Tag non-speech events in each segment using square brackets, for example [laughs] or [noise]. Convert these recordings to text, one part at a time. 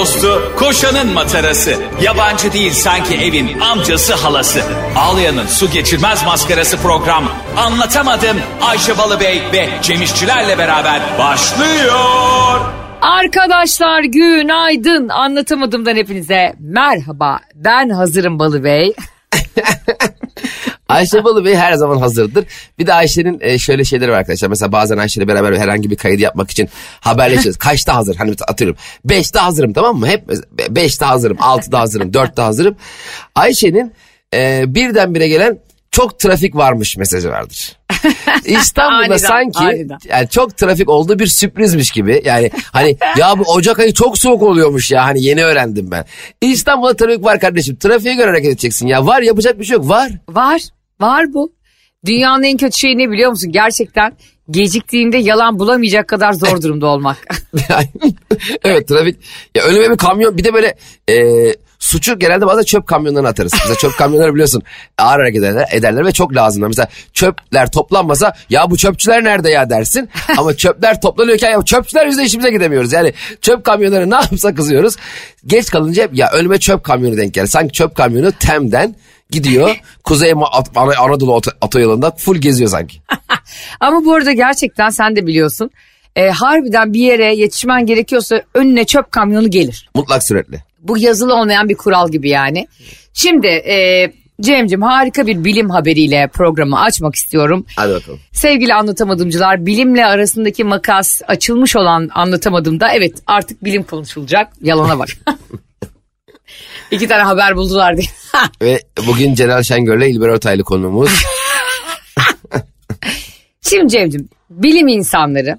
dostu, koşanın matarası. Yabancı değil sanki evin amcası halası. Ağlayan'ın su geçirmez maskarası program. Anlatamadım Ayşe Balıbey ve Cemişçilerle beraber başlıyor. Arkadaşlar günaydın. Anlatamadımdan hepinize merhaba. Ben hazırım Balı Bey. [laughs] Ayşe Balı Bey her zaman hazırdır. Bir de Ayşe'nin e, şöyle şeyleri var arkadaşlar. Mesela bazen Ayşe'yle beraber herhangi bir kaydı yapmak için haberleşiyoruz. [laughs] Kaçta hazır? Hani atıyorum. Beşte hazırım tamam mı? Hep beşte hazırım, altıda hazırım, [laughs] dörtte hazırım. Ayşe'nin e, birdenbire gelen çok trafik varmış mesajı vardır. [laughs] İstanbul'da Aniden, sanki aniden. yani çok trafik olduğu bir sürprizmiş gibi. Yani hani ya bu Ocak ayı çok soğuk oluyormuş ya hani yeni öğrendim ben. İstanbul'da trafik var kardeşim. Trafiğe göre hareket edeceksin ya. Var yapacak bir şey yok. Var. Var. Var bu. Dünyanın en kötü şeyi ne biliyor musun? Gerçekten geciktiğinde yalan bulamayacak kadar zor [laughs] durumda olmak. [laughs] Evet trafik. Ya önüme bir kamyon bir de böyle e, suçu genelde bazen çöp kamyonlarına atarız. Mesela çöp kamyonları biliyorsun ağır hareket ederler, ederler ve çok lazımlar. Mesela çöpler toplanmasa ya bu çöpçüler nerede ya dersin. [laughs] Ama çöpler toplanıyorken ya çöpçüler yüzünden işimize gidemiyoruz. Yani çöp kamyonları ne yapsa kızıyoruz. Geç kalınca hep ya önüme çöp kamyonu denk gelir. Sanki çöp kamyonu Tem'den gidiyor. [laughs] Kuzey Anadolu oto- otoyolunda full geziyor sanki. [laughs] Ama bu arada gerçekten sen de biliyorsun. E, harbiden bir yere yetişmen gerekiyorsa önüne çöp kamyonu gelir. Mutlak sürekli. Bu yazılı olmayan bir kural gibi yani. Şimdi e, Cem'cim harika bir bilim haberiyle programı açmak istiyorum. Hadi bakalım. Sevgili anlatamadımcılar bilimle arasındaki makas açılmış olan anlatamadımda evet artık bilim konuşulacak. Yalana bak. [laughs] İki tane haber buldular diye. [laughs] Ve bugün Celal Şengör'le İlber Ortaylı konuğumuz. [laughs] Şimdi Cem'cim bilim insanları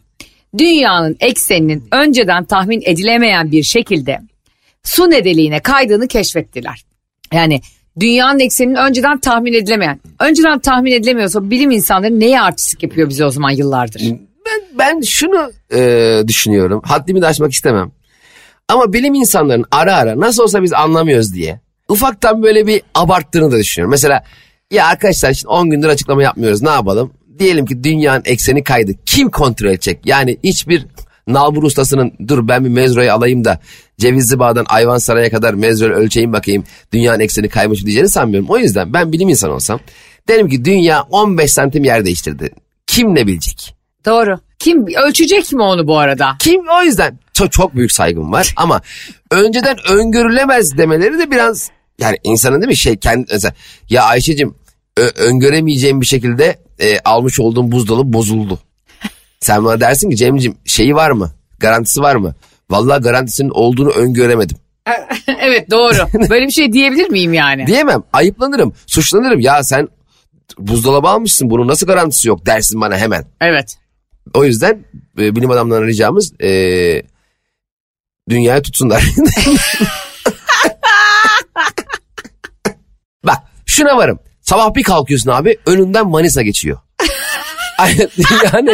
dünyanın ekseninin önceden tahmin edilemeyen bir şekilde su nedeliğine kaydığını keşfettiler. Yani dünyanın ekseninin önceden tahmin edilemeyen. Önceden tahmin edilemiyorsa bilim insanları neye artistik yapıyor bize o zaman yıllardır? Ben, ben şunu e, düşünüyorum. Haddimi de aşmak istemem. Ama bilim insanların ara ara nasıl olsa biz anlamıyoruz diye ufaktan böyle bir abarttığını da düşünüyorum. Mesela ya arkadaşlar şimdi 10 gündür açıklama yapmıyoruz ne yapalım? Diyelim ki dünyanın ekseni kaydı. Kim kontrol edecek? Yani hiçbir nalbur ustasının dur ben bir mezroyu alayım da Cevizli Bağ'dan Ayvansaray'a kadar mezroyu ölçeyim bakayım dünyanın ekseni kaymış mı diyeceğini sanmıyorum. O yüzden ben bilim insanı olsam derim ki dünya 15 santim yer değiştirdi. Kim ne bilecek? Doğru. Kim ölçecek mi onu bu arada? Kim o yüzden çok, çok büyük saygım var [laughs] ama önceden öngörülemez demeleri de biraz yani insanın değil mi şey kendi mesela ya Ayşe'cim öngöremeyeceğim bir şekilde e, almış olduğum buzdolabı bozuldu. [laughs] Sen bana dersin ki Cem'cim şeyi var mı? Garantisi var mı? Vallahi garantisinin olduğunu öngöremedim. [laughs] evet doğru. Böyle bir şey diyebilir miyim yani? Diyemem. Ayıplanırım. Suçlanırım. Ya sen buzdolabı almışsın bunun nasıl garantisi yok dersin bana hemen. Evet. O yüzden e, bilim adamlarına ricamız e, dünyaya tutsunlar. [laughs] Bak şuna varım. Sabah bir kalkıyorsun abi önünden Manisa geçiyor. [laughs] Yani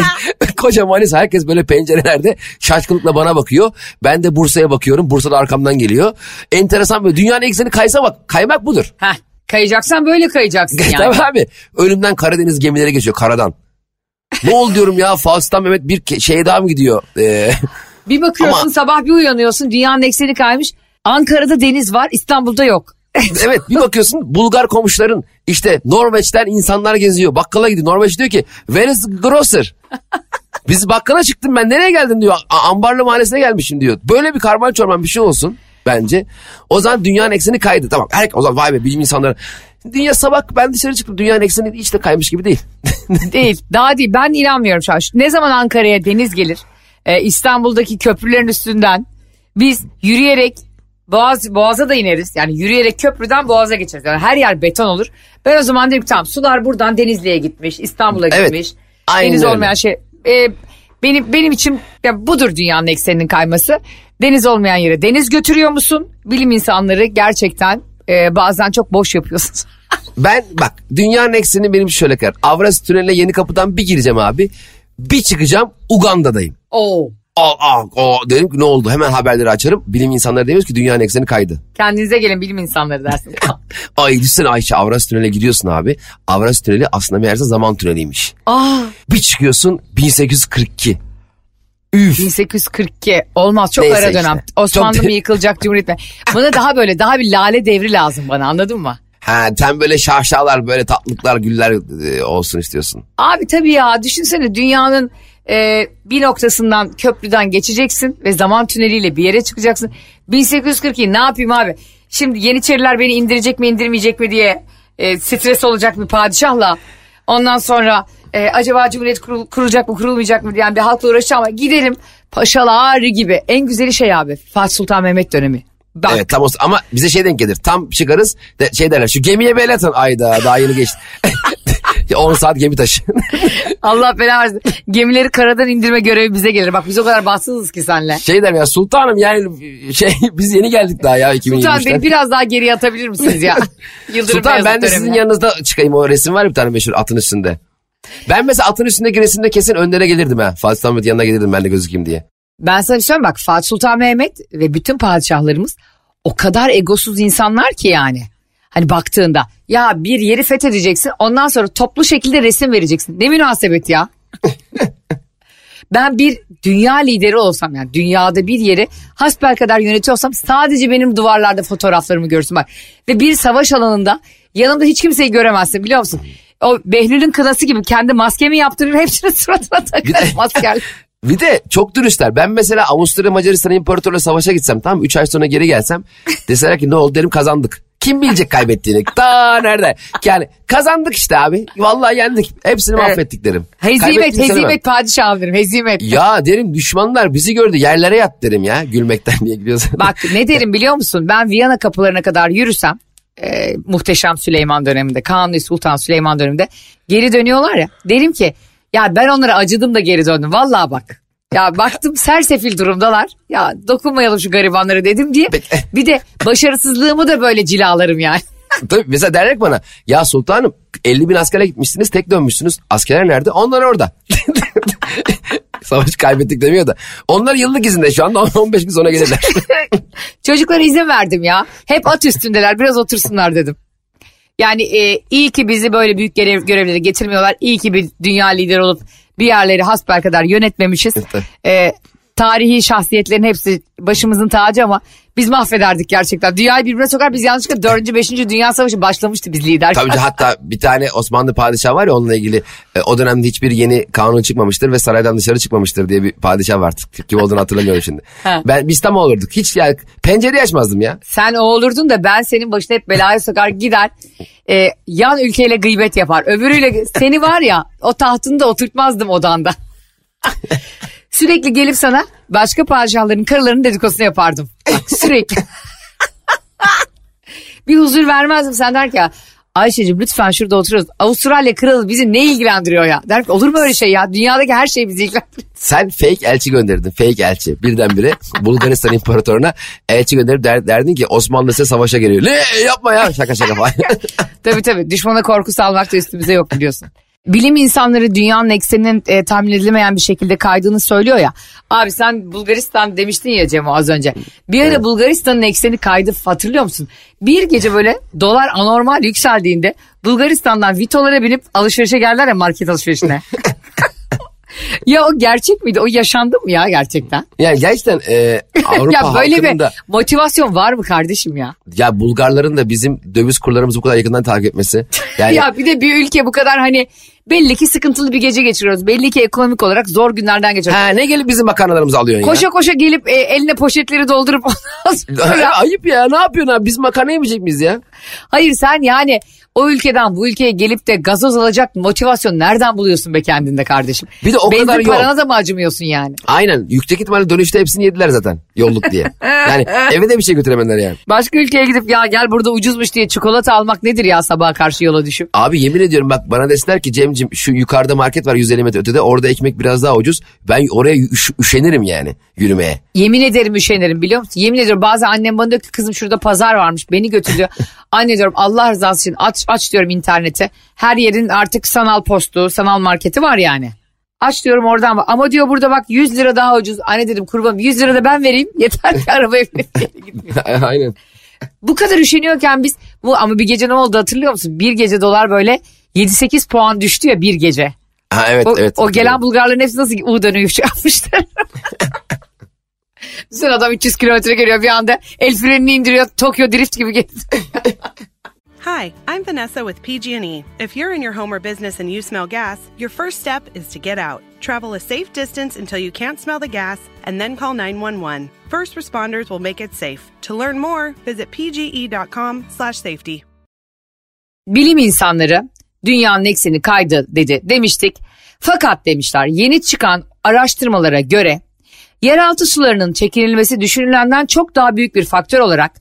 koca Manisa herkes böyle pencerelerde şaşkınlıkla bana bakıyor. Ben de Bursa'ya bakıyorum. Bursa da arkamdan geliyor. Enteresan böyle dünyanın ekseni kaysa bak kaymak budur. Heh, kayacaksan böyle kayacaksın [laughs] yani. Tabii abi. Önümden Karadeniz gemileri geçiyor karadan. ne oldu diyorum ya Faust'tan Mehmet bir şeye daha mı gidiyor? Ee, Bir bakıyorsun Ama- sabah bir uyanıyorsun dünyanın ekseni kaymış. Ankara'da deniz var İstanbul'da yok. [laughs] evet bir bakıyorsun Bulgar komşuların işte Norveç'ten insanlar geziyor. Bakkala gidiyor. Norveç diyor ki where is grocer? [laughs] Biz bakkala çıktım ben nereye geldim diyor. Ambarlı mahallesine gelmişim diyor. Böyle bir karman çorman bir şey olsun bence. O zaman dünyanın ekseni kaydı. Tamam her, o zaman vay be bilim insanları. Dünya sabah ben dışarı çıktım dünyanın ekseni hiç de kaymış gibi değil. [laughs] Değil daha değil ben inanmıyorum şu an. Ne zaman Ankara'ya deniz gelir e, İstanbul'daki köprülerin üstünden biz yürüyerek Boğaz, Boğaz'a da ineriz. Yani yürüyerek köprüden Boğaz'a geçeriz. Yani her yer beton olur. Ben o zaman dedim ki tamam sular buradan Denizli'ye gitmiş, İstanbul'a Evet, gitmiş. aynen Deniz öyle. olmayan şey. E, benim benim için ya budur dünyanın ekseninin kayması. Deniz olmayan yere deniz götürüyor musun? Bilim insanları gerçekten e, bazen çok boş yapıyorsunuz. [laughs] Ben bak dünyanın ekseni benim şöyle kadar. Avrasya Tüneli'ne yeni kapıdan bir gireceğim abi. Bir çıkacağım Uganda'dayım. Oo. Aa, aa, aa, dedim ki ne oldu hemen haberleri açarım. Bilim insanları demiyoruz ki dünyanın ekseni kaydı. Kendinize gelin bilim insanları dersin. [laughs] Ay düşünsene Ayşe Avrasya Tüneli'ne gidiyorsun abi. Avrasya Tüneli aslında meğerse zaman tüneliymiş. Aa. Bir çıkıyorsun 1842. Üf. 1842 olmaz çok Neyse ara dönem. işte. Osmanlı Çok- mı yıkılacak Cumhuriyet mi? Bana daha böyle daha bir lale devri lazım bana anladın mı? Ha sen böyle şaşalar böyle tatlıklar güller e, olsun istiyorsun. Abi tabii ya düşünsene dünyanın e, bir noktasından köprüden geçeceksin ve zaman tüneliyle bir yere çıkacaksın. 1842 ne yapayım abi? Şimdi Yeniçeriler beni indirecek mi indirmeyecek mi diye e, stres olacak bir padişahla. Ondan sonra e, acaba Cumhuriyet kurul- kurulacak mı kurulmayacak mı diyen bir halkla uğraşacağım ama giderim paşalar gibi. En güzeli şey abi Fatih Sultan Mehmet dönemi. Bak Evet tam o ama bize şey denk gelir. Tam çıkarız de, şey derler şu gemiye bir el atın. Ayda daha yeni geçti. [laughs] 10 saat gemi taşı. [laughs] Allah belanı versin. Gemileri karadan indirme görevi bize gelir. Bak biz o kadar bahtsızız ki senle. şey der ya sultanım yani şey biz yeni geldik daha ya 2023'te. Sultan beni biraz daha geriye atabilir misiniz ya? [laughs] Yıldırım Sultan ben de sizin yanınızda çıkayım o resim var bir tane meşhur atın üstünde. Ben mesela atın üstündeki resimde kesin önlere gelirdim ha. Fatih Mehmet'in yanına gelirdim ben de gözükeyim diye. Ben sana bir şey söyleyeyim bak Fatih Sultan Mehmet ve bütün padişahlarımız o kadar egosuz insanlar ki yani. Hani baktığında ya bir yeri fethedeceksin ondan sonra toplu şekilde resim vereceksin. Ne münasebet ya. [laughs] ben bir dünya lideri olsam yani dünyada bir yeri hasbel kadar yönetiyorsam sadece benim duvarlarda fotoğraflarımı görsün bak. Ve bir savaş alanında yanımda hiç kimseyi göremezsin biliyor musun? O Behlül'ün kınası gibi kendi maskemi yaptırır hepsini [laughs] suratına takarım [laughs] askerler. Bir de çok dürüstler. Ben mesela Avusturya Macaristan İmparatorluğu savaşa gitsem tamam 3 ay sonra geri gelsem deseler ki ne oldu derim kazandık. Kim bilecek kaybettiğini? [laughs] Ta nerede? Yani kazandık işte abi. Vallahi yendik. Hepsini Evet. mahvettik derim. Hezimet, hezimet padişahım derim, hezimet. Ya derim düşmanlar bizi gördü yerlere yat derim ya gülmekten diye gülüyorsun. Bak [laughs] ne derim biliyor musun? Ben Viyana kapılarına kadar yürüsem, e, muhteşem Süleyman döneminde, Kanuni Sultan Süleyman döneminde geri dönüyorlar ya. Derim ki ya ben onlara acıdım da geri döndüm. Vallahi bak. Ya baktım sersefil durumdalar. Ya dokunmayalım şu garibanlara dedim diye. Peki. Bir de başarısızlığımı da böyle cilalarım yani. [laughs] Tabii mesela derler bana ya sultanım 50 bin askere gitmişsiniz tek dönmüşsünüz. Askerler nerede? Onlar orada. [laughs] Savaş kaybettik demiyor da. Onlar yıllık izinde şu anda 15 gün sonra gelirler. [laughs] Çocuklara izin verdim ya. Hep at üstündeler biraz otursunlar dedim. Yani e, iyi ki bizi böyle büyük görev, görevlere getirmiyorlar. İyi ki bir dünya lideri olup bir yerleri hasbel kadar yönetmemişiz. Evet. E, tarihi şahsiyetlerin hepsi başımızın tacı ama biz mahvederdik gerçekten. Dünyayı birbirine sokar biz yanlışlıkla 4. 5. Dünya Savaşı başlamıştı biz lider. Tabii ki hatta bir tane Osmanlı padişah var ya onunla ilgili e, o dönemde hiçbir yeni kanun çıkmamıştır ve saraydan dışarı çıkmamıştır diye bir padişah var. Kim olduğunu hatırlamıyorum şimdi. [laughs] Ha. Ben biz tam olurduk. Hiç ya pencereyi açmazdım ya. Sen o olurdun da ben senin başına hep belaya sokar gider. e, yan ülkeyle gıybet yapar. Öbürüyle seni var ya o tahtında oturtmazdım odanda. [laughs] Sürekli gelip sana başka padişahların karılarının dedikodusunu yapardım. Bak, sürekli. bir huzur vermezdim. Sen der ki Ayşe'cim lütfen şurada oturuyoruz. Avustralya kralı bizi ne ilgilendiriyor ya? Der ki olur mu öyle şey ya? Dünyadaki her şey bizi ilgilendiriyor. Sen fake elçi gönderdin. Fake elçi. Birdenbire Bulgaristan [laughs] İmparatoruna elçi gönderip der, derdin ki Osmanlı size savaşa geliyor. Ne yapma ya şaka şaka falan. [laughs] Tabii tabii düşmana korku salmak da üstümüze yok biliyorsun. Bilim insanları dünyanın ekseninin e, tahmin edilemeyen bir şekilde kaydığını söylüyor ya. Abi sen Bulgaristan demiştin ya Cemo az önce. Bir ara Bulgaristan'ın ekseni kaydı hatırlıyor musun? Bir gece böyle dolar anormal yükseldiğinde Bulgaristan'dan Vito'lara binip alışverişe geldiler ya market alışverişine. [laughs] ya o gerçek miydi? O yaşandı mı ya gerçekten? yani gerçekten e, Avrupa ya böyle halkının bir motivasyon var mı kardeşim ya? ya Bulgarların da bizim döviz kurlarımızı bu kadar yakından takip etmesi. [laughs] Yani Ya bir de bir ülke bu kadar hani belli ki sıkıntılı bir gece geçiriyoruz. Belli ki ekonomik olarak zor günlerden geçiyoruz. ha, ne gelip bizim makarnalarımızı alıyorsun Koşa koşa gelip e, eline poşetleri doldurup ondan ya? [laughs] sonra... Ayıp ya ne yapıyorsun abi biz makarna yemeyecek miyiz ya? Hayır sen yani o ülkeden bu ülkeye gelip de gazoz alacak motivasyon nereden buluyorsun be kendinde kardeşim? Bir de o Benzin kadar yol. parana da mı acımıyorsun yani? Aynen yüksek ihtimalle dönüşte hepsini yediler zaten yolluk diye. [laughs] Yani eve de bir şey götüremediler yani. Başka ülkeye gidip ya gel burada ucuzmuş diye çikolata almak nedir ya sabaha karşı yola düşüp? Abi yemin ediyorum bak bana deseler ki Cem'cim şu yukarıda market var 150 metre ötede orada ekmek biraz daha ucuz. Ben oraya üş- üşenirim yani yürümeye. Yemin ederim üşenirim biliyor musun? Yemin ediyorum bazen annem bana diyor ki kızım şurada pazar varmış beni götür diyor. [laughs] Anne diyorum Allah rızası için aç, aç diyorum internete. Her yerin artık sanal postu, sanal marketi var yani. Aç diyorum oradan bak. Ama diyor burada bak 100 lira daha ucuz. Anne dedim kurbanım 100 lira da ben vereyim. [laughs] Yeter ki arabaya gitmeyeyim. [laughs] Aynen. Bu kadar üşeniyorken biz bu ama bir gece ne oldu hatırlıyor musun? Bir gece dolar böyle 7-8 puan düştü ya bir gece. Ha, evet O, evet. o gelen Bulgarların hepsi nasıl U dönüyor şey yapmışlar. [laughs] Sen adam 300 kilometre geliyor bir anda el frenini indiriyor Tokyo Drift gibi geliyor. Hi, I'm Vanessa with PG&E. If you're in your home or business and you smell gas, your first step is to get out. Travel a safe distance until you can't smell the gas and then call 911. First responders will make it safe. To learn more, visit pge.com/safety. Bilim insanları dünyanın ekseni kaydı dedi demiştik. Fakat demişler yeni çıkan araştırmalara göre yeraltı sularının çekilmesi düşünülenden çok daha büyük bir faktör olarak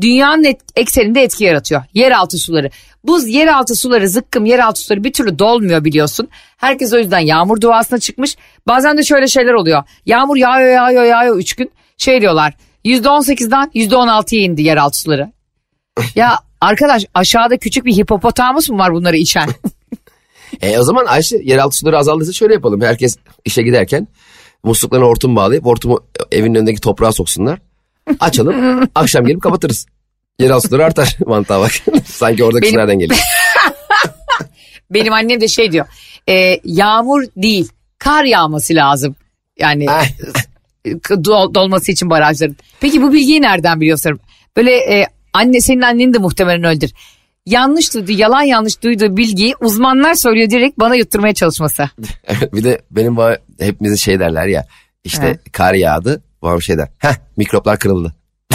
dünyanın et- ekseninde etki yaratıyor. Yeraltı suları. Buz yeraltı suları zıkkım yeraltı suları bir türlü dolmuyor biliyorsun. Herkes o yüzden yağmur duasına çıkmış. Bazen de şöyle şeyler oluyor. Yağmur yağıyor yağıyor yağıyor 3 gün. Şey diyorlar %18'den %16'ya indi yeraltı suları. [laughs] Ya arkadaş aşağıda küçük bir hipopotamus mu var bunları içen? [laughs] E, o zaman Ayşe yeraltı suları azaldıysa şöyle yapalım. Herkes işe giderken musluklarına hortum bağlayıp hortumu evin önündeki toprağa soksunlar. Açalım akşam gelip kapatırız. Yeraltı suları artar [laughs] mantığa bak. [laughs] Sanki oradaki Benim- nereden geliyor? [laughs] Benim annem de şey diyor. e, yağmur değil kar yağması lazım. Yani Ay, dol- dolması için barajların. Peki bu bilgiyi nereden biliyorsun? Böyle e, anne senin annen de muhtemelen öyledir. Yanlış duyduğu, yalan yanlış duyduğu bilgiyi uzmanlar söylüyor direkt bana yutturmaya çalışması. Evet, bir de benim baba hepimizin şey derler ya. İşte He. kar yağdı. Babam şey der. Heh mikroplar kırıldı. [laughs]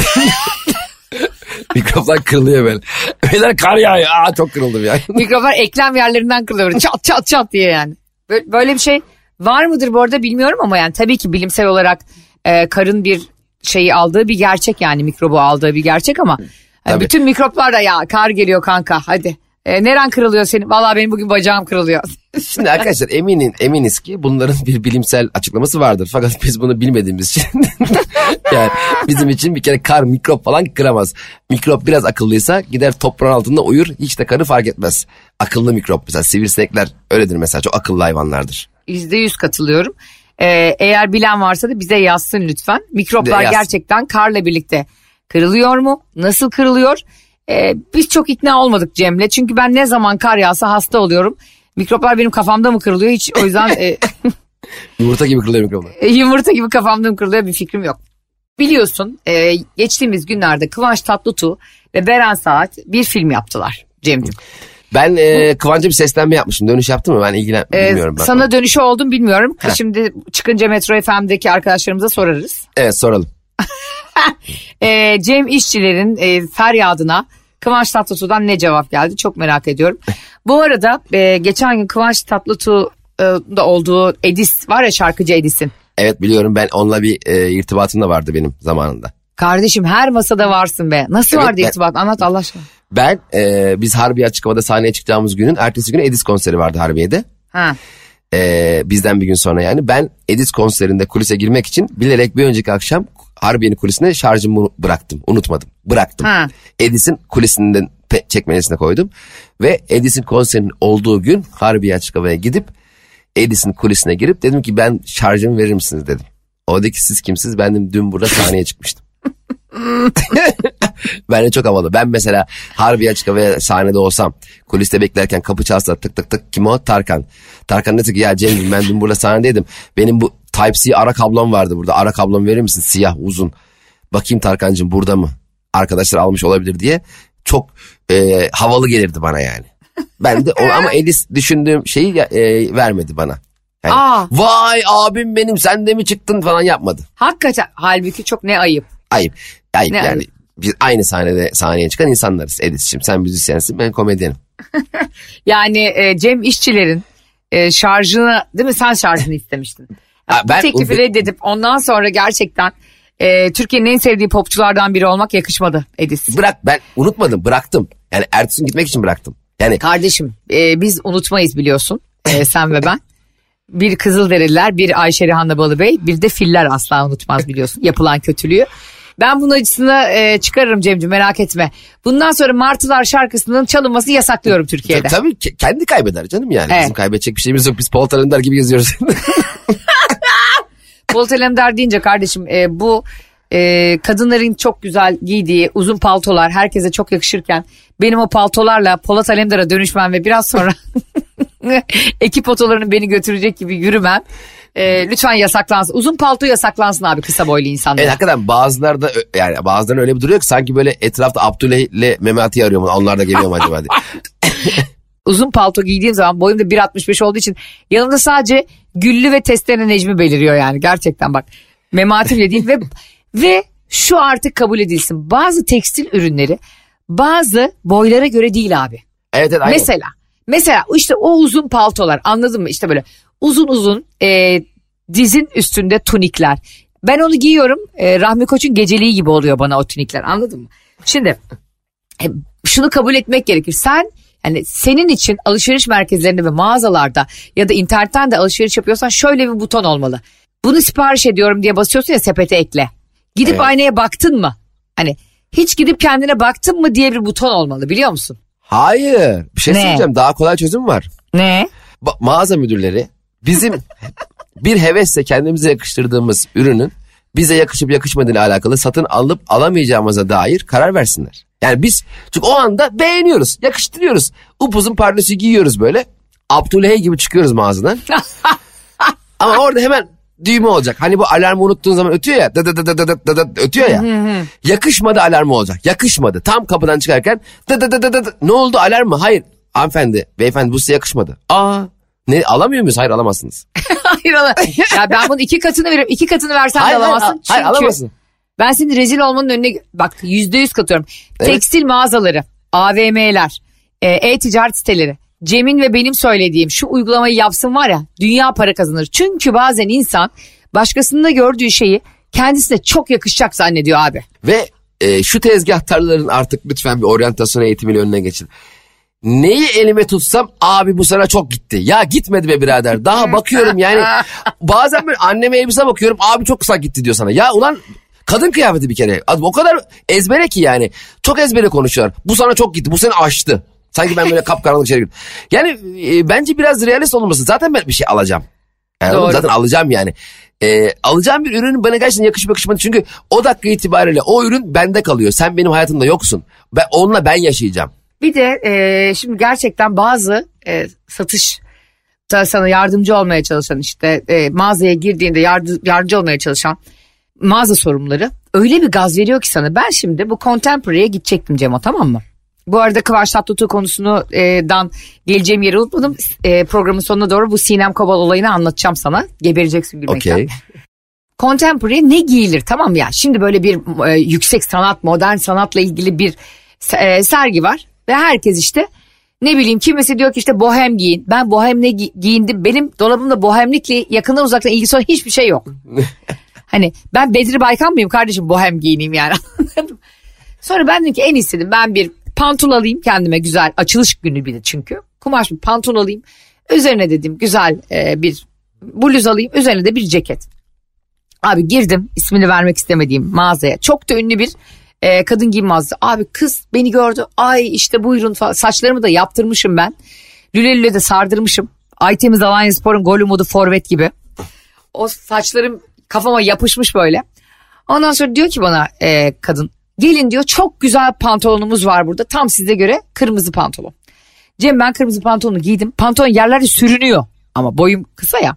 mikroplar kırılıyor böyle. Beyler kar yağıyor. Aa çok kırıldım ya. [laughs] Mikroplar eklem yerlerinden kırılıyor. Çat çat çat diye yani. Böyle, bir şey var mıdır bu arada bilmiyorum ama yani tabii ki bilimsel olarak e, karın bir şeyi aldığı bir gerçek yani mikrobu aldığı bir gerçek ama Tabii. bütün mikroplar da ya kar geliyor kanka hadi. E, neren kırılıyor senin? Vallahi benim bugün bacağım kırılıyor. [laughs] Şimdi arkadaşlar eminim eminiz ki bunların bir bilimsel açıklaması vardır. Fakat biz bunu bilmediğimiz için [laughs] yani bizim için bir kere kar mikrop falan kıramaz. Mikrop biraz akıllıysa gider toprağın altında uyur hiç de karı fark etmez. Akıllı mikrop mesela sivrisinekler öyledir mesela çok akıllı hayvanlardır. Yüzde yüz katılıyorum. Ee, eğer bilen varsa da bize yazsın lütfen. Mikroplar yazsın. gerçekten karla birlikte kırılıyor mu? Nasıl kırılıyor? Ee, biz çok ikna olmadık Cem'le. Çünkü ben ne zaman kar yağsa hasta oluyorum. Mikroplar benim kafamda mı kırılıyor? Hiç o yüzden e, [laughs] Yumurta gibi kırılıyor mikroplar. yumurta gibi kafamda mı kırılıyor bir fikrim yok. Biliyorsun e, geçtiğimiz günlerde Kıvanç Tatlıtuğ ve Beren Saat bir film yaptılar Cem'ciğim. Ben e, Kıvanç'a bir seslenme yapmışım. Dönüş yaptı mı? Ben ilgilen Ee, bilmiyorum. Ben. sana dönüşü oldum bilmiyorum. Şimdi çıkınca Metro FM'deki arkadaşlarımıza sorarız. Evet soralım. Ee, [laughs] Cem İşçilerin e, feryadına Kıvanç Tatlıtuğ'dan ne cevap geldi çok merak ediyorum. [laughs] Bu arada e, geçen gün Kıvanç Tatlıtuğ'da olduğu Edis var ya şarkıcı Edis'in. Evet biliyorum ben onunla bir e, irtibatım da vardı benim zamanında. Kardeşim her masada varsın be. Nasıl Evet, vardı ben- irtibat anlat Allah aşkına. Ben e, biz Harbiye Açık Hava'da sahneye çıkacağımız günün ertesi günü Edis konseri vardı Harbiye'de. Ha. E, bizden bir gün sonra yani. Ben Edis konserinde kulise girmek için bilerek bir önceki akşam Harbiye'nin kulisine şarjımı bıraktım. Unutmadım. Bıraktım. Ha. Edis'in kulisinden çekmecesine koydum. Ve Edis'in konserinin olduğu gün Harbiye Açık Hava'ya gidip Edis'in kulisine girip dedim ki ben şarjımı verir misiniz dedim. O dedi ki siz kimsiniz? Ben dedim dün burada sahneye çıkmıştım. [laughs] Bence çok havalı. Ben mesela Harbiye Açık Hava'ya sahnede olsam kuliste beklerken kapı çalsa tık tık tık kim o? Tarkan. Tarkan dedi ki ya Cem'ciğim ben dün burada sahnedeydim. Benim bu Type-C ara kablom vardı burada. Ara kablomu verir misin? Siyah uzun. Bakayım Tarkan'cığım burada mı? Arkadaşlar almış olabilir diye. Çok e, havalı gelirdi bana yani. Ben de o, ama Edis düşündüğüm şeyi e, vermedi bana. Yani, Aa. Vay abim benim sen de mi çıktın falan yapmadı. Hakikaten halbuki çok ne ayıp. Ayıp. Ayıp Ne yani. ayıp? Biz aynı sahnede sahneye çıkan insanlarız. Edis'ciğim sen müzisyensin ben komedyenim. [laughs] Yani e, Cem İşçilerin e, şarjını değil mi sen şarjını istemiştin. Ha, Bu ben- teklifi reddedip ondan sonra gerçekten e, Türkiye'nin en sevdiği popçulardan biri olmak yakışmadı Edis. Bırak ben unutmadım bıraktım. Yani ertesi gitmek için bıraktım. Yani Kardeşim e, biz unutmayız biliyorsun e, sen ve ben. [laughs] Bir Kızılderililer, bir Ayşe Rihanna Balıbey, bir de filler asla unutmaz biliyorsun yapılan kötülüğü. Ben bunun acısını e, çıkarırım Cemciğim merak etme. Bundan sonra Martılar şarkısının çalınması yasaklıyorum Türkiye'de. tabii ki- kendi kaybeder canım yani. Evet. Bizim kaybedecek bir şeyimiz yok. Biz Polat Alemdar gibi geziyoruz. [laughs] Polat Alemdar deyince kardeşim e, bu e, kadınların çok güzel giydiği uzun paltolar herkese çok yakışırken benim o paltolarla Polat Alemdar'a dönüşmem ve biraz sonra [laughs] ekip otolarının beni götürecek gibi yürümem. Ee, lütfen yasaklansın. Uzun palto yasaklansın abi kısa boylu insanlara. Evet hakikaten bazıları da yani bazılarının öyle bir duruyor ki sanki böyle etrafta Abdüley ile Memati arıyor mu? Onlar da geliyor mu acaba diye. [laughs] Uzun palto giydiğim zaman boyum da 1.65 olduğu için yanımda sadece Güllü ve Testene Necmi beliriyor yani gerçekten bak. Memati bile değil ve, [laughs] ve şu artık kabul edilsin. Bazı tekstil ürünleri bazı boylara göre değil abi. Evet evet aynen. Mesela mesela işte o uzun paltolar anladın mı işte böyle uzun uzun e, dizin üstünde tunikler. Ben onu giyiyorum e, Rahmi Koç'un geceliği gibi oluyor bana o tunikler anladın mı? Şimdi e, şunu kabul etmek gerekir sen yani senin için alışveriş merkezlerinde ve mağazalarda ya da internetten de alışveriş yapıyorsan şöyle bir buton olmalı. Bunu sipariş ediyorum diye basıyorsun ya sepete ekle. Gidip Evet. aynaya baktın mı? Hani hiç gidip kendine baktın mı diye bir buton olmalı biliyor musun? Hayır. Bir şey Ne? söyleyeceğim. Daha kolay çözüm var. Ne? Ba- mağaza müdürleri bizim [laughs] bir hevesle kendimize yakıştırdığımız ürünün bize yakışıp yakışmadığıyla alakalı satın alıp alamayacağımıza dair karar versinler. Yani biz çünkü o anda beğeniyoruz, yakıştırıyoruz. Upuzun pardösü giyiyoruz böyle. Abdülhey gibi çıkıyoruz mağazadan. Ama orada hemen düğme olacak. Hani bu alarmı unuttuğun zaman ötüyor ya. Dı dı dı dı dı dı dı dı ötüyor ya. Yakışmadı alarmı olacak. Yakışmadı. Tam kapıdan çıkarken dı dı dı dı dı. ne oldu alarm mı? Hayır. Hanımefendi, beyefendi bu size yakışmadı. Aa ne alamıyor muyuz? Hayır alamazsınız. [laughs] Hayır ala- ya ben bunun iki katını veriyorum. İki katını versen hayır, de hayır, alamazsın. hayır, Çünkü alamazsın. ben senin rezil olmanın önüne bak yüzde yüz katıyorum. Evet. Tekstil mağazaları, AVM'ler, e, e-ticaret siteleri. Cem'in ve benim söylediğim şu uygulamayı yapsın var ya dünya para kazanır. Çünkü bazen insan başkasında gördüğü şeyi kendisine çok yakışacak zannediyor abi. Ve e, şu tezgahtarların artık lütfen bir oryantasyon eğitimiyle önüne geçin. Neyi elime tutsam abi bu sana çok gitti. Ya gitmedi be birader. Daha [laughs] bakıyorum yani. Bazen böyle anneme elbise bakıyorum abi çok kısa gitti diyor sana. Ya ulan kadın kıyafeti bir kere. O kadar ezbere ki yani. Çok ezbere konuşuyorlar. Bu sana çok gitti. Bu seni aştı. Sanki ben böyle kapkaranlık içeri girdim. Yani e, bence biraz realist olması. Zaten ben bir şey alacağım. Yani Doğru. zaten alacağım yani. Ee, alacağım bir ürünün bana gerçekten yakışıp yakışmadı. Çünkü o dakika itibariyle o ürün bende kalıyor. Sen benim hayatımda yoksun. Ben, onunla ben yaşayacağım. Bir de e, şimdi gerçekten bazı e, satış sana yardımcı olmaya çalışan işte e, mağazaya girdiğinde yardı, yardımcı olmaya çalışan mağaza sorumluları öyle bir gaz veriyor ki sana. Ben şimdi bu Contemporary'e gidecektim Cemo tamam mı? Bu arada Kıvanç Tatlıtuğ konusunu e, dan geleceğim yeri unutmadım. E, programın sonuna doğru bu Sinem Kobal olayını anlatacağım sana. Gebereceksin gülmekten. Okey. Contemporary ne giyilir tamam ya? Şimdi böyle bir e, yüksek sanat, modern sanatla ilgili bir e, sergi var. Ve herkes işte ne bileyim kimisi diyor ki işte bohem giyin. Ben bohemle gi- giyindim. Benim dolabımda bohemlikle yakından uzaktan ilgisi olan hiçbir şey yok. [laughs] hani ben Bedri Baykan mıyım kardeşim bohem giyineyim yani. [laughs] Sonra ben dedim ki en iyisi dedim ben bir pantol alayım kendime güzel açılış günü bir de çünkü. Kumaş bir pantol alayım. Üzerine dedim güzel e, bir bluz alayım. Üzerine de bir ceket. Abi girdim ismini vermek istemediğim mağazaya. Çok da ünlü bir e, kadın mağazası. Abi kız beni gördü. Ay işte buyurun falan. Saçlarımı da yaptırmışım ben. Lüle lüle de sardırmışım. Aytemiz Alanya Spor'un golü modu forvet gibi. O saçlarım kafama yapışmış böyle. Ondan sonra diyor ki bana e, kadın gelin diyor çok güzel pantolonumuz var burada. Tam size göre kırmızı pantolon. Cem ben kırmızı pantolonu giydim. Pantolon yerlerde sürünüyor. Ama boyum kısa ya.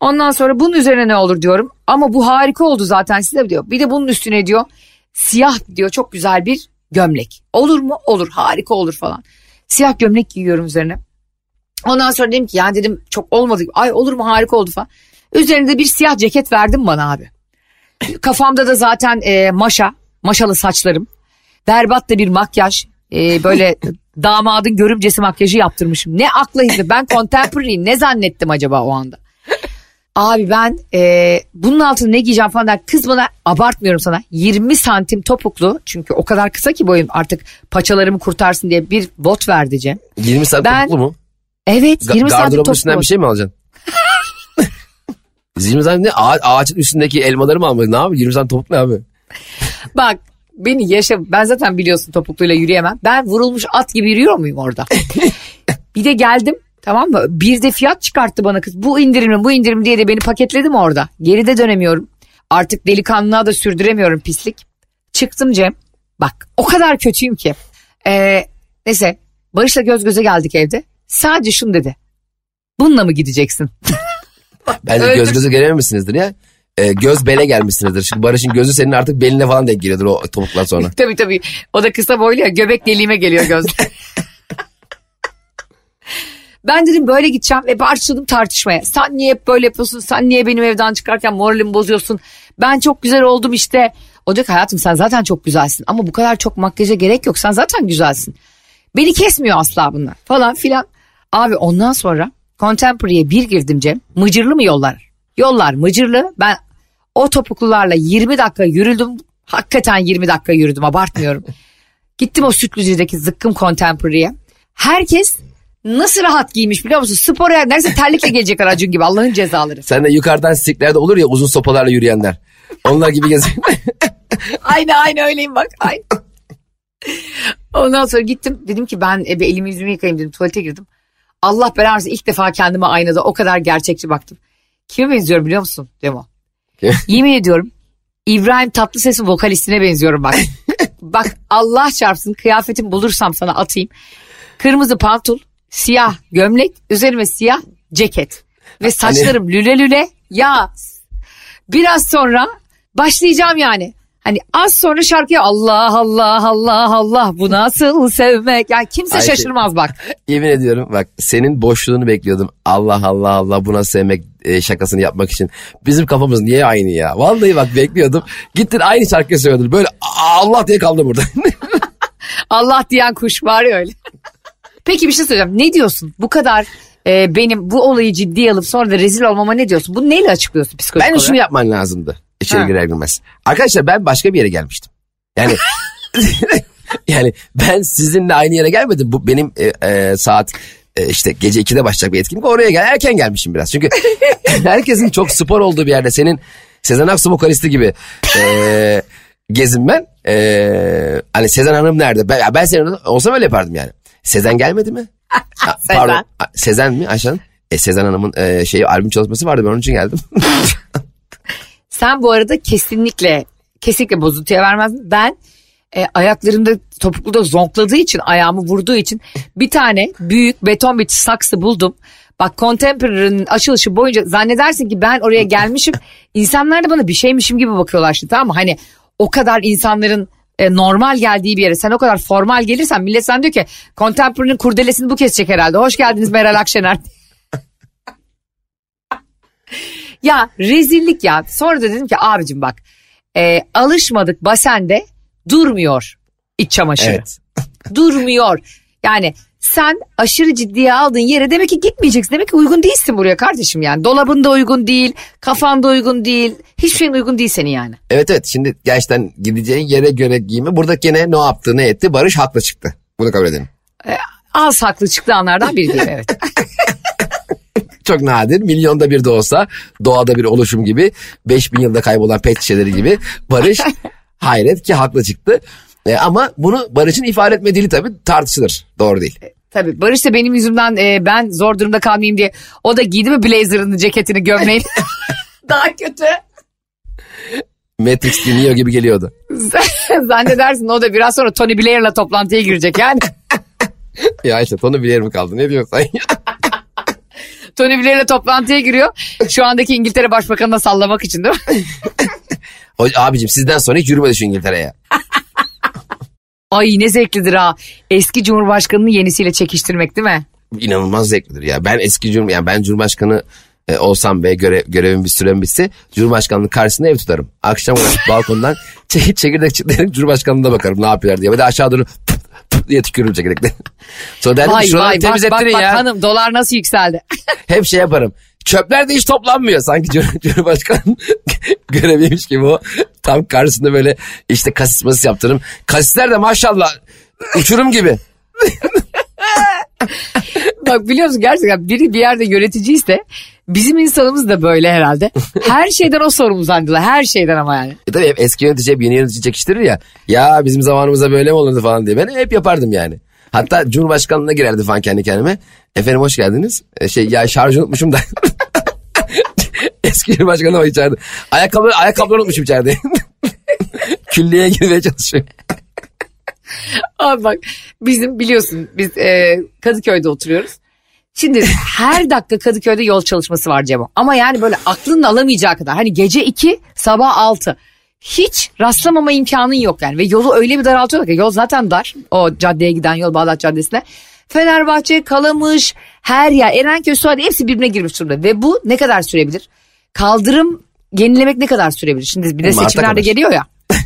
Ondan sonra bunun üzerine ne olur diyorum. Ama bu harika oldu zaten size diyor. Bir de bunun üstüne diyor siyah diyor çok güzel bir gömlek. Olur mu? Olur harika olur falan. Siyah gömlek giyiyorum üzerine. Ondan sonra dedim ki yani dedim çok olmadı. Ay olur mu harika oldu falan. Üzerinde bir siyah ceket verdim bana abi. Kafamda da zaten e, maşa, maşalı saçlarım. Berbat da bir makyaj. E, böyle [laughs] damadın görümcesi makyajı yaptırmışım. Ne akla hizmet. Ben contemporary ne zannettim acaba o anda? Abi ben e, bunun altına ne giyeceğim falan der. Kız bana abartmıyorum sana 20 santim topuklu çünkü o kadar kısa ki boyum artık paçalarımı kurtarsın diye bir bot verdi Cem. 20 santim Ben- topuklu mu? Evet Ga- 20 santim topuklu. üstünden bir şey mi alacaksın? 20 santim ne? Ağa- ağacın üstündeki elmaları mı almadın? Ne abi? 20 santim topuk ne abi? Bak beni yaşa ben zaten biliyorsun topukluyla yürüyemem. Ben vurulmuş at gibi yürüyor muyum orada? [laughs] bir de geldim tamam mı? Bir de fiyat çıkarttı bana kız. Bu indirimli bu indirim diye de beni paketledim orada. Geride dönemiyorum. Artık delikanlılığa da sürdüremiyorum pislik. Çıktım Cem. Bak o kadar kötüyüm ki. Ee, neyse Barış'la göz göze geldik evde. Sadece şunu dedi. Bununla mı gideceksin? [laughs] Bence Öyle göz göze gelememişsinizdir ya. Ee, göz bele gelmişsinizdir. Şimdi Barış'ın gözü senin artık beline falan denk geliyordur o topuklar sonra. [laughs] tabii tabii. O da kısa boylu ya göbek deliğime geliyor göz. [laughs] ben dedim böyle gideceğim ve başladım tartışmaya. Sen niye hep böyle yapıyorsun? Sen niye benim evden çıkarken moralimi bozuyorsun? Ben çok güzel oldum işte. O ki hayatım sen zaten çok güzelsin. Ama bu kadar çok makyaja gerek yok. Sen zaten güzelsin. Beni kesmiyor asla bunlar falan filan. Abi ondan sonra Contemporary'e bir girdim Cem. Mıcırlı mı yollar? Yollar mıcırlı. Ben o topuklularla 20 dakika yürüdüm. Hakikaten 20 dakika yürüdüm abartmıyorum. [laughs] Gittim o Sütlüce'deki zıkkım Contemporary'e. Herkes nasıl rahat giymiş biliyor musun? Spora neredeyse terlikle gelecekler Acun gibi Allah'ın cezaları. Sen de yukarıdan stiklerde olur ya uzun sopalarla yürüyenler. Onlar gibi geziyor. [laughs] Aynı aynı öyleyim bak aynı. Ondan sonra gittim dedim ki ben e, bir elimi yüzümü yıkayayım dedim tuvalete girdim. Allah belanı versin, ilk defa kendime aynada o kadar gerçekçi baktım. Kime benziyorum biliyor musun Demo? Yemin ediyorum İbrahim Tatlıses'in vokalistine benziyorum bak. [laughs] bak Allah çarpsın kıyafetimi bulursam sana atayım. Kırmızı pantol, siyah gömlek, üzerime siyah ceket. Ve saçlarım lüle lüle. Ya biraz sonra başlayacağım yani. Hani az sonra şarkıya Allah Allah Allah Allah bu nasıl sevmek. Yani kimse Ayşe. şaşırmaz bak. [laughs] Yemin ediyorum bak senin boşluğunu bekliyordum. Allah Allah Allah buna sevmek e, şakasını yapmak için. Bizim kafamız niye aynı ya? Vallahi bak bekliyordum. Gittin aynı şarkıyı söylüyordun. Böyle "Aa, Allah diye kaldım burada. [laughs] Allah diyen kuş var ya öyle. Peki bir şey söyleyeceğim. Ne diyorsun? Bu kadar e, benim bu olayı ciddiye alıp sonra da rezil olmama ne diyorsun? Bunu neyle açıklıyorsun psikolojik Bence olarak? şunu yapman lazımdı. İçeri Ha. girer girmez. Arkadaşlar ben başka bir yere gelmiştim. Yani [laughs] yani ben sizinle aynı yere gelmedim. Bu benim e, e, saat e, işte gece 2'de başlayacak bir etkinlik. Oraya gel erken gelmişim biraz. Çünkü [laughs] herkesin çok spor olduğu bir yerde senin Sezen Aksu vokalisti gibi e, gezin ben. E, hani Sezen Hanım nerede? Ben, ben senin olsam öyle yapardım yani. Sezen gelmedi mi? [laughs] Ha, Sezen. Pardon. Sezen mi Ayşe Hanım? E, Sezen Hanım'ın e, şeyi albüm çalışması vardı ben onun için geldim. [laughs] Sen bu arada kesinlikle kesinlikle bozuntuya vermezdin. Ben e, ayaklarımda topuklu da zonkladığı için ayağımı vurduğu için bir tane büyük beton bir saksı buldum. Bak Contemporary'nin açılışı boyunca zannedersin ki ben oraya gelmişim. [laughs] İnsanlar da bana bir şeymişim gibi bakıyorlar şimdi tamam mı? Hani o kadar insanların e, normal geldiği bir yere sen o kadar formal gelirsen millet sen diyor ki Contemporary'nin kurdelesini bu kesecek herhalde. Hoş geldiniz Meral Akşener. [laughs] Ya rezillik ya. Sonra da dedim ki abicim bak e, alışmadık basende durmuyor iç çamaşırı. Evet. Durmuyor. Yani sen aşırı ciddiye aldığın yere demek ki gitmeyeceksin. Demek ki uygun değilsin buraya kardeşim yani. Dolabında uygun değil, kafanda uygun değil. Hiçbir şeyin uygun değil senin yani. Evet evet şimdi gerçekten gideceğin yere göre giyimi. Burada gene ne yaptı ne etti Barış haklı çıktı. Bunu kabul edelim. Az haklı çıktı anlardan biri değil evet. [laughs] Çok nadir milyonda bir de olsa doğada bir oluşum gibi 5000 yılda kaybolan pet şişeleri gibi Barış [laughs] hayret ki haklı çıktı. E, ama bunu Barış'ın ifade etme dili tabii tartışılır. Doğru değil. Tabii Barış da benim yüzümden e, ben zor durumda kalmayayım diye o da giydi mi blazerını, ceketini, gömleğini. [laughs] Daha kötü. Matrix dinliyor gibi geliyordu. [laughs] Zannedersin o da biraz sonra Tony Blair'la toplantıya girecek yani. [laughs] ya işte tonu bilir mi kaldı ne diyorsun sen? Tony Blair'le toplantıya giriyor. Şu andaki İngiltere Başbakanı'na sallamak için değil mi? abicim sizden sonra hiç yürümedi şu İngiltere'ye. Ay ne zevklidir ha. Eski Cumhurbaşkanı'nı yenisiyle çekiştirmek değil mi? inanılmaz zevklidir ya. Ben eski Cumhur yani ben Cumhurbaşkanı e, olsam ve görev, görevim bir sürem bitse Cumhurbaşkanlığı karşısında ev tutarım. Akşam [laughs] balkondan çek, çekirdek çıtlarım Cumhurbaşkanlığına bakarım ne yapıyorlar diye. Ve de aşağı doğru pıt pıt diye tükürürüm çekirdekle. [laughs] Sonra derdim Vay şuraları vay bak bak, bak ya. hanım dolar nasıl yükseldi. Hep şey yaparım. Çöpler de hiç toplanmıyor. Sanki Cum- [laughs] Cumhurbaşkanı [laughs] göreviymiş gibi o. Tam karşısında böyle işte kasis masis yaptırırım. Kasisler de maşallah uçurum gibi. [laughs] bak biliyor musun gerçekten biri bir yerde yöneticiyse bizim insanımız da böyle herhalde. Her şeyden o sorumlu zannediyorlar. Her şeyden ama yani. E tabii hep eski yönetici hep yeni yönetici çekiştirir ya. Ya bizim zamanımızda böyle mi olurdu falan diye. Ben hep yapardım yani. Hatta Cumhurbaşkanlığına girerdi falan kendi kendime. Efendim hoş geldiniz. E, şey ya şarjı unutmuşum da. [laughs] eski Cumhurbaşkanı o içeride. Ayakkabı, ayakkabıları unutmuşum içeride. [laughs] Külliyeye girmeye çalışıyor. Abi bak bizim biliyorsun biz e, Kadıköy'de oturuyoruz. Şimdi her dakika Kadıköy'de yol çalışması var Cemo. Ama yani böyle aklının alamayacağı kadar. Hani gece 2 sabah 6. Hiç rastlamama imkanın yok yani. Ve yolu öyle bir daraltıyorlar ki yol zaten dar. O caddeye giden yol Bağdat Caddesi'ne. Fenerbahçe, Kalamış, her yer, Erenköy, Suadi hepsi birbirine girmiş durumda. Ve bu ne kadar sürebilir? Kaldırım yenilemek ne kadar sürebilir? Şimdi bir de seçimlerde geliyor ya. [laughs]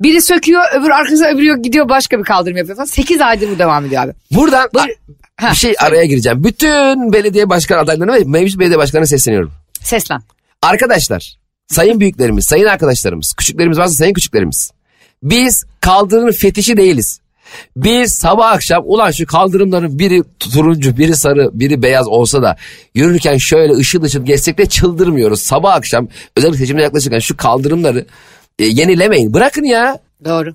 Biri söküyor öbür arkasına öbürü yok gidiyor başka bir kaldırım yapıyor falan. 8 aydır bu devam ediyor abi. Buradan Buyur. Ha, bir şey araya gireceğim. Bütün belediye başkan adaylarına ve mevcut belediye başkanına sesleniyorum. Seslen. Arkadaşlar, sayın büyüklerimiz, sayın arkadaşlarımız, küçüklerimiz varsa sayın küçüklerimiz. Biz kaldırımın fetişi değiliz. Biz sabah akşam ulan şu kaldırımların biri turuncu, biri sarı, biri beyaz olsa da yürürken şöyle ışıl ışıl geçsek de çıldırmıyoruz. Sabah akşam özellikle seçimde yaklaşırken şu kaldırımları e, yenilemeyin. Bırakın ya. Doğru.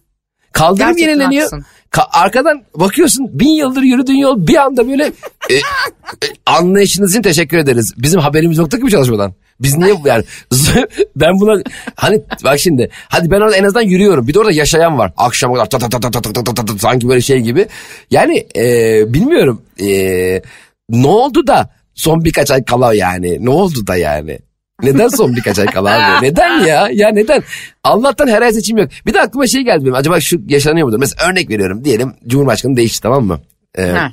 Kaldırım Gerçekten yenileniyor. haklısın. Ka- arkadan bakıyorsun bin yıldır yürüdüğün yol bir anda böyle e, e, anlayışınız için teşekkür ederiz. Bizim haberimiz yoktu ki bu çalışmadan. Biz niye yani [laughs] ben buna hani bak şimdi hadi ben orada en azından yürüyorum. Bir de orada yaşayan var. Akşam kadar ta ta ta ta ta ta ta ta ta sanki böyle şey gibi. Yani e, bilmiyorum e, ne oldu da son birkaç ay kala yani ne oldu da yani. Neden son birkaç ay kala abi? Neden ya? Ya neden? Allah'tan her ay seçim yok. Bir de aklıma şey geldi benim. Acaba şu yaşanıyor mudur? Mesela örnek veriyorum. Diyelim Cumhurbaşkanı değişti tamam mı? Ee, Ha.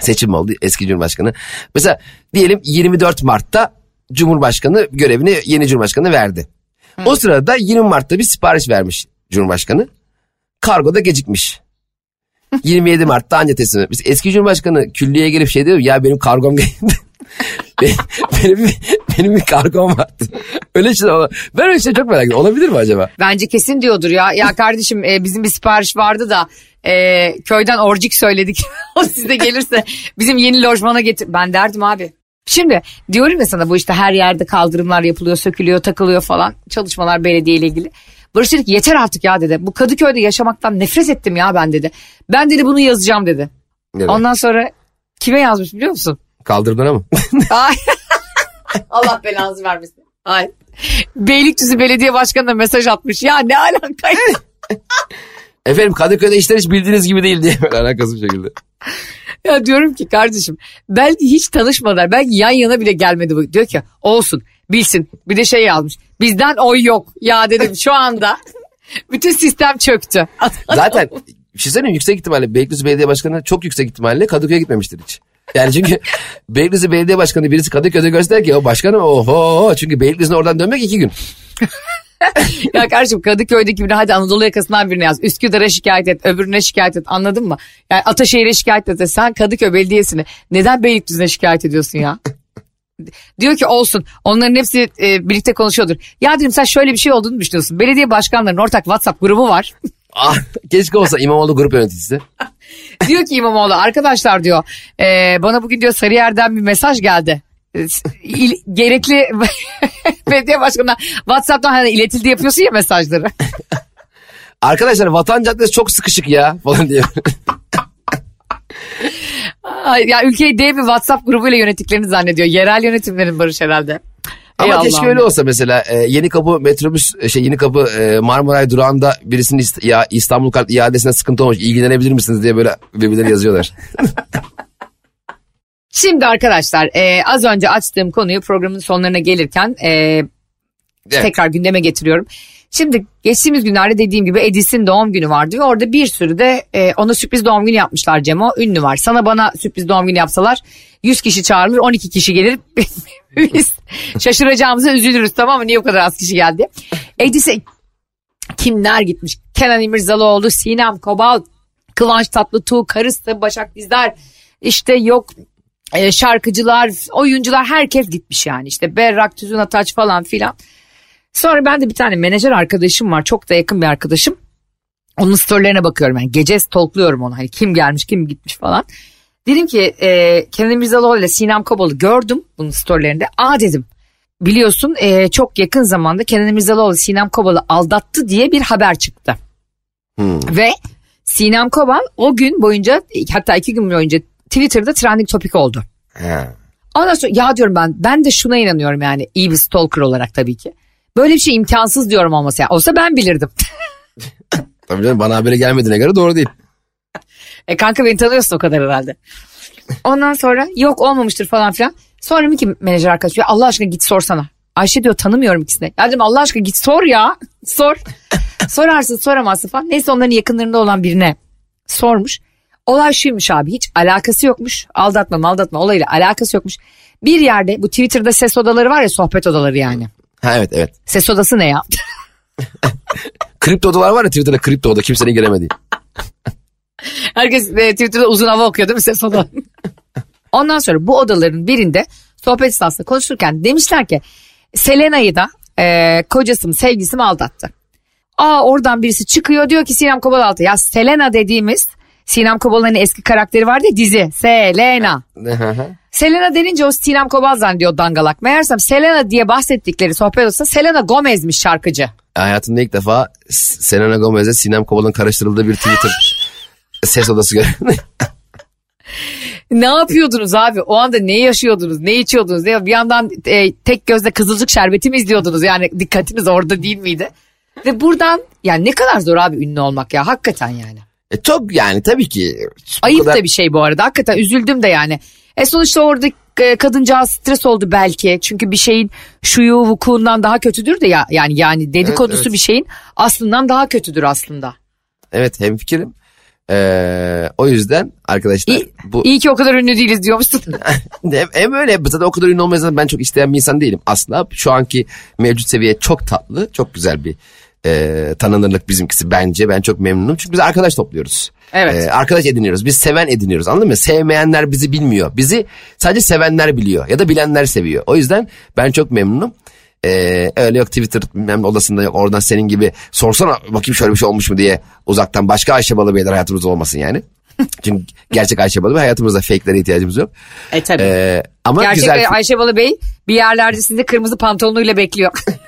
seçim oldu eski Cumhurbaşkanı. Mesela diyelim 24 Mart'ta Cumhurbaşkanı görevini yeni Cumhurbaşkanı verdi. O sırada 20 Mart'ta bir sipariş vermiş Cumhurbaşkanı. Kargoda gecikmiş. [laughs] 27 Mart'ta anca teslim etmiş. Eski Cumhurbaşkanı külliyeye gelip şey diyor ya benim kargom geldi. Benim, bir- benim bir kargom vardı. Öyle şey ben öyle şey çok merak ediyorum. Olabilir mi acaba? Bence kesin diyordur ya. Ya kardeşim e, bizim bir sipariş vardı da e, köyden orcik söyledik. [laughs] o size gelirse bizim yeni lojmana getir. Ben derdim abi. Şimdi diyorum ya sana bu işte her yerde kaldırımlar yapılıyor, sökülüyor, takılıyor falan. Çalışmalar belediye ile ilgili. Barış dedi ki yeter artık ya dedi. Bu Kadıköy'de yaşamaktan nefret ettim ya ben dedi. Ben dedi bunu yazacağım dedi. Nereye? Ondan sonra kime yazmış biliyor musun? Kaldırımlara [laughs] mı? Ay. Allah belanızı vermesin. Ay. Beylikdüzü Belediye Başkanı'na mesaj atmış. Ya ne alaka? [laughs] Efendim Kadıköy'de işler hiç bildiğiniz gibi değil diye böyle alakasız bir şekilde. ya diyorum ki kardeşim belki hiç tanışmadılar. Belki yan yana bile gelmedi bu. Diyor ki olsun bilsin. Bir de şey yazmış. Bizden oy yok. Ya dedim şu anda bütün sistem çöktü. Zaten bir şey söyleyeyim yüksek ihtimalle Beylikdüzü Belediye Başkanı çok yüksek ihtimalle Kadıköy'e gitmemiştir hiç. Yani çünkü [laughs] Beylikdüzü Belediye Başkanı birisi Kadıköy'de göster ki o başkanım oho çünkü Beylikdüzü'ne oradan dönmek iki gün. [laughs] ya kardeşim Kadıköy'deki birine hadi Anadolu yakasından birine yaz. Üsküdar'a şikayet et, öbürüne şikayet et anladın mı? Yani Ataşehir'e şikayet et. Sen Kadıköy Belediyesi'ne neden Beylikdüzü'ne şikayet ediyorsun ya? [laughs] Diyor ki olsun onların hepsi e, birlikte konuşuyordur. Ya dedim sen şöyle bir şey olduğunu düşünüyorsun. Belediye başkanlarının ortak WhatsApp grubu var. Ah, keşke olsa İmamoğlu grup yöneticisi. Diyor ki İmamoğlu arkadaşlar diyor e, bana bugün diyor Sarıyer'den bir mesaj geldi. E, il- gerekli [laughs] belediye başkanına WhatsApp'tan hani iletildi yapıyorsun ya mesajları. [laughs] Arkadaşlar Vatan Caddesi çok sıkışık ya falan diye. Ya ülkeyi dev bir WhatsApp grubuyla yönettiklerini zannediyor. Yerel yönetimlerin Barış herhalde. Ey Ama keşke Allah'ım öyle olsa mesela e, yeni kapı metrobüs şey yeni kapı e, Marmaray durağında birisinin ist- ya İstanbul kart iadesine sıkıntı olmuş ilgilenebilir misiniz diye böyle birbirlerine yazıyorlar. [laughs] Şimdi arkadaşlar e, az önce açtığım konuyu programın sonlarına gelirken e, Evet. tekrar gündeme getiriyorum. Şimdi geçtiğimiz günlerde dediğim gibi Edis'in doğum günü vardı ve orada bir sürü de e, ona sürpriz doğum günü yapmışlar Cemo. Ünlü var. Sana bana sürpriz doğum günü yapsalar 100 kişi çağrılır 12 kişi gelir. [laughs] Biz şaşıracağımıza üzülürüz tamam mı? Niye o kadar az kişi geldi? Edis'e kimler gitmiş? Kenan İmirzalıoğlu, Sinem Kobal, Kıvanç Tatlıtuğ, karısı Başak Dizdar, işte yok e, şarkıcılar, oyuncular herkes gitmiş yani. İşte Berrak, Tüzün Ataç falan filan. Sonra ben de bir tane menajer arkadaşım var. Çok da yakın bir arkadaşım. Onun storylerine bakıyorum yani. Gece stalkluyorum onu. Hani kim gelmiş kim gitmiş falan. Dedim ki e, Kenan İmirzalıoğlu ile Sinem Kobal'ı gördüm bunun storylerinde. Aa dedim biliyorsun e, çok yakın zamanda Kenan İmirzalıoğlu Sinem Kobal'ı aldattı diye bir haber çıktı. Hmm. Ve Sinem Kobal o gün boyunca hatta iki gün boyunca Twitter'da trending topik oldu. He. Ondan sonra ya diyorum ben ben de şuna inanıyorum yani iyi bir stalker olarak tabii ki. Böyle bir şey imkansız diyorum olması. Yani. Olsa ben bilirdim. [laughs] Tabii canım bana haberi gelmediğine göre doğru değil. e kanka beni tanıyorsun o kadar herhalde. Ondan sonra yok olmamıştır falan filan. Sonra ki menajer arkadaş ya Allah aşkına git sorsana. Ayşe diyor tanımıyorum ikisini. Ya dedim Allah aşkına git sor ya. Sor. [laughs] Sorarsın soramazsın falan. Neyse onların yakınlarında olan birine sormuş. Olay şuymuş abi hiç alakası yokmuş. Aldatma aldatma olayla alakası yokmuş. Bir yerde bu Twitter'da ses odaları var ya sohbet odaları yani. Ha evet evet. Ses odası ne ya? [laughs] Kripto odalar var ya Twitter'da kripto oda kimsenin giremediği. Herkes e, Twitter'da uzun hava okuyor değil mi ses odaları? [laughs] Ondan sonra bu odaların birinde sohbet esnasında konuşurken demişler ki Selena'yı da e, kocası mı mi aldattı. Aa oradan birisi çıkıyor diyor ki Sinem Kobal altı. Ya Selena dediğimiz Sinem Kobal'ın eski karakteri vardı ya dizi Selena. Selena denince o Sinem Kobal zannediyor dangalak. Meğersem Selena diye bahsettikleri sohbet olsa Selena Gomez'miş şarkıcı. Hayatımda ilk defa Selena Gomez'e Sinem Kobal'ın karıştırıldığı bir Twitter ses odası gördüm. [laughs] ne yapıyordunuz abi? O anda ne yaşıyordunuz? Ne içiyordunuz? Ne, bir yandan e, tek gözle kızılcık şerbeti mi izliyordunuz? Yani dikkatiniz orada değil miydi? Ve buradan yani ne kadar zor abi ünlü olmak ya hakikaten yani. E çok yani tabii ki. Ayıp kadar... da bir şey bu arada hakikaten üzüldüm de yani. E sonuçta orada e, kadıncağız stres oldu belki. Çünkü bir şeyin şuyu vukuundan daha kötüdür de ya yani yani dedikodusu evet, evet. bir şeyin aslından daha kötüdür aslında. Evet hem fikrim. Ee, o yüzden arkadaşlar iyi, bu iyi ki o kadar ünlü değiliz diyormuşsun. [laughs] hem, hem öyle zaten o kadar ünlü olmayı ben çok isteyen bir insan değilim asla. Şu anki mevcut seviye çok tatlı, çok güzel bir e, tanınırlık bizimkisi bence. Ben çok memnunum çünkü biz arkadaş topluyoruz. Evet. E, arkadaş ediniyoruz. Biz seven ediniyoruz anladın mı? Sevmeyenler bizi bilmiyor. Bizi sadece sevenler biliyor ya da bilenler seviyor. O yüzden ben çok memnunum. Ee, öyle yok Twitter bilmem odasında yok oradan senin gibi sorsana bakayım şöyle bir şey olmuş mu diye uzaktan başka Ayşe Balıbeyler hayatımızda olmasın yani. [laughs] Çünkü gerçek Ayşe Balıbey hayatımızda fake'lere ihtiyacımız yok. E tabii. Ee, ama gerçek güzel... Ayşe Balıbey bir yerlerde sizi kırmızı pantolonuyla bekliyor. [laughs]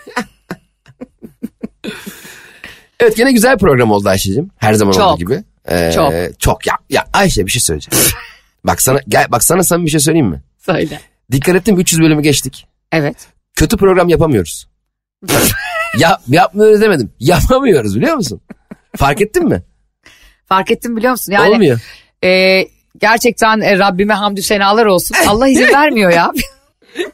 evet gene güzel program oldu Ayşe'cim. Her zaman çok, olduğu gibi. Ee, çok. Çok ya, ya Ayşe bir şey söyleyeceğim. [laughs] bak sana gel bak sana sen bir şey söyleyeyim mi? Söyle. Dikkat ettim 300 bölümü geçtik. Evet kötü program yapamıyoruz. [laughs] ya yapmıyoruz demedim. Yapamıyoruz biliyor musun? Fark ettin mi? Fark ettim biliyor musun? Yani, Olmuyor. E, gerçekten e, Rabbime hamdü senalar olsun. [laughs] Allah izin vermiyor ya.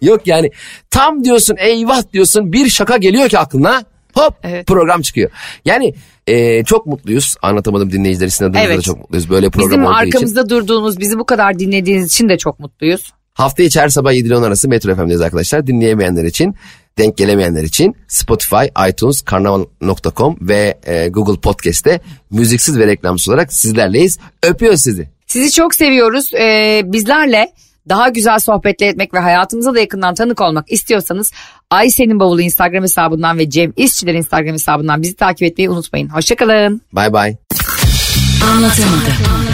Yok yani tam diyorsun eyvah diyorsun bir şaka geliyor ki aklına hop evet. program çıkıyor. Yani e, çok mutluyuz anlatamadım dinleyiciler için evet. da çok mutluyuz böyle program Bizim olduğu için. Bizim arkamızda durduğunuz bizi bu kadar dinlediğiniz için de çok mutluyuz. Hafta içi her sabah 7 ile 10 arası Metro FM'deyiz arkadaşlar. Dinleyemeyenler için, denk gelemeyenler için Spotify, iTunes, karnaval.com ve e, Google Podcast'te müziksiz ve reklamsız olarak sizlerleyiz. Öpüyoruz sizi. Sizi çok seviyoruz. Ee, bizlerle daha güzel sohbetler etmek ve hayatımıza da yakından tanık olmak istiyorsanız Ayşe'nin bavulu Instagram hesabından ve Cem İşçiler Instagram hesabından bizi takip etmeyi unutmayın. Hoşçakalın. Bay bay. Anlatamadım.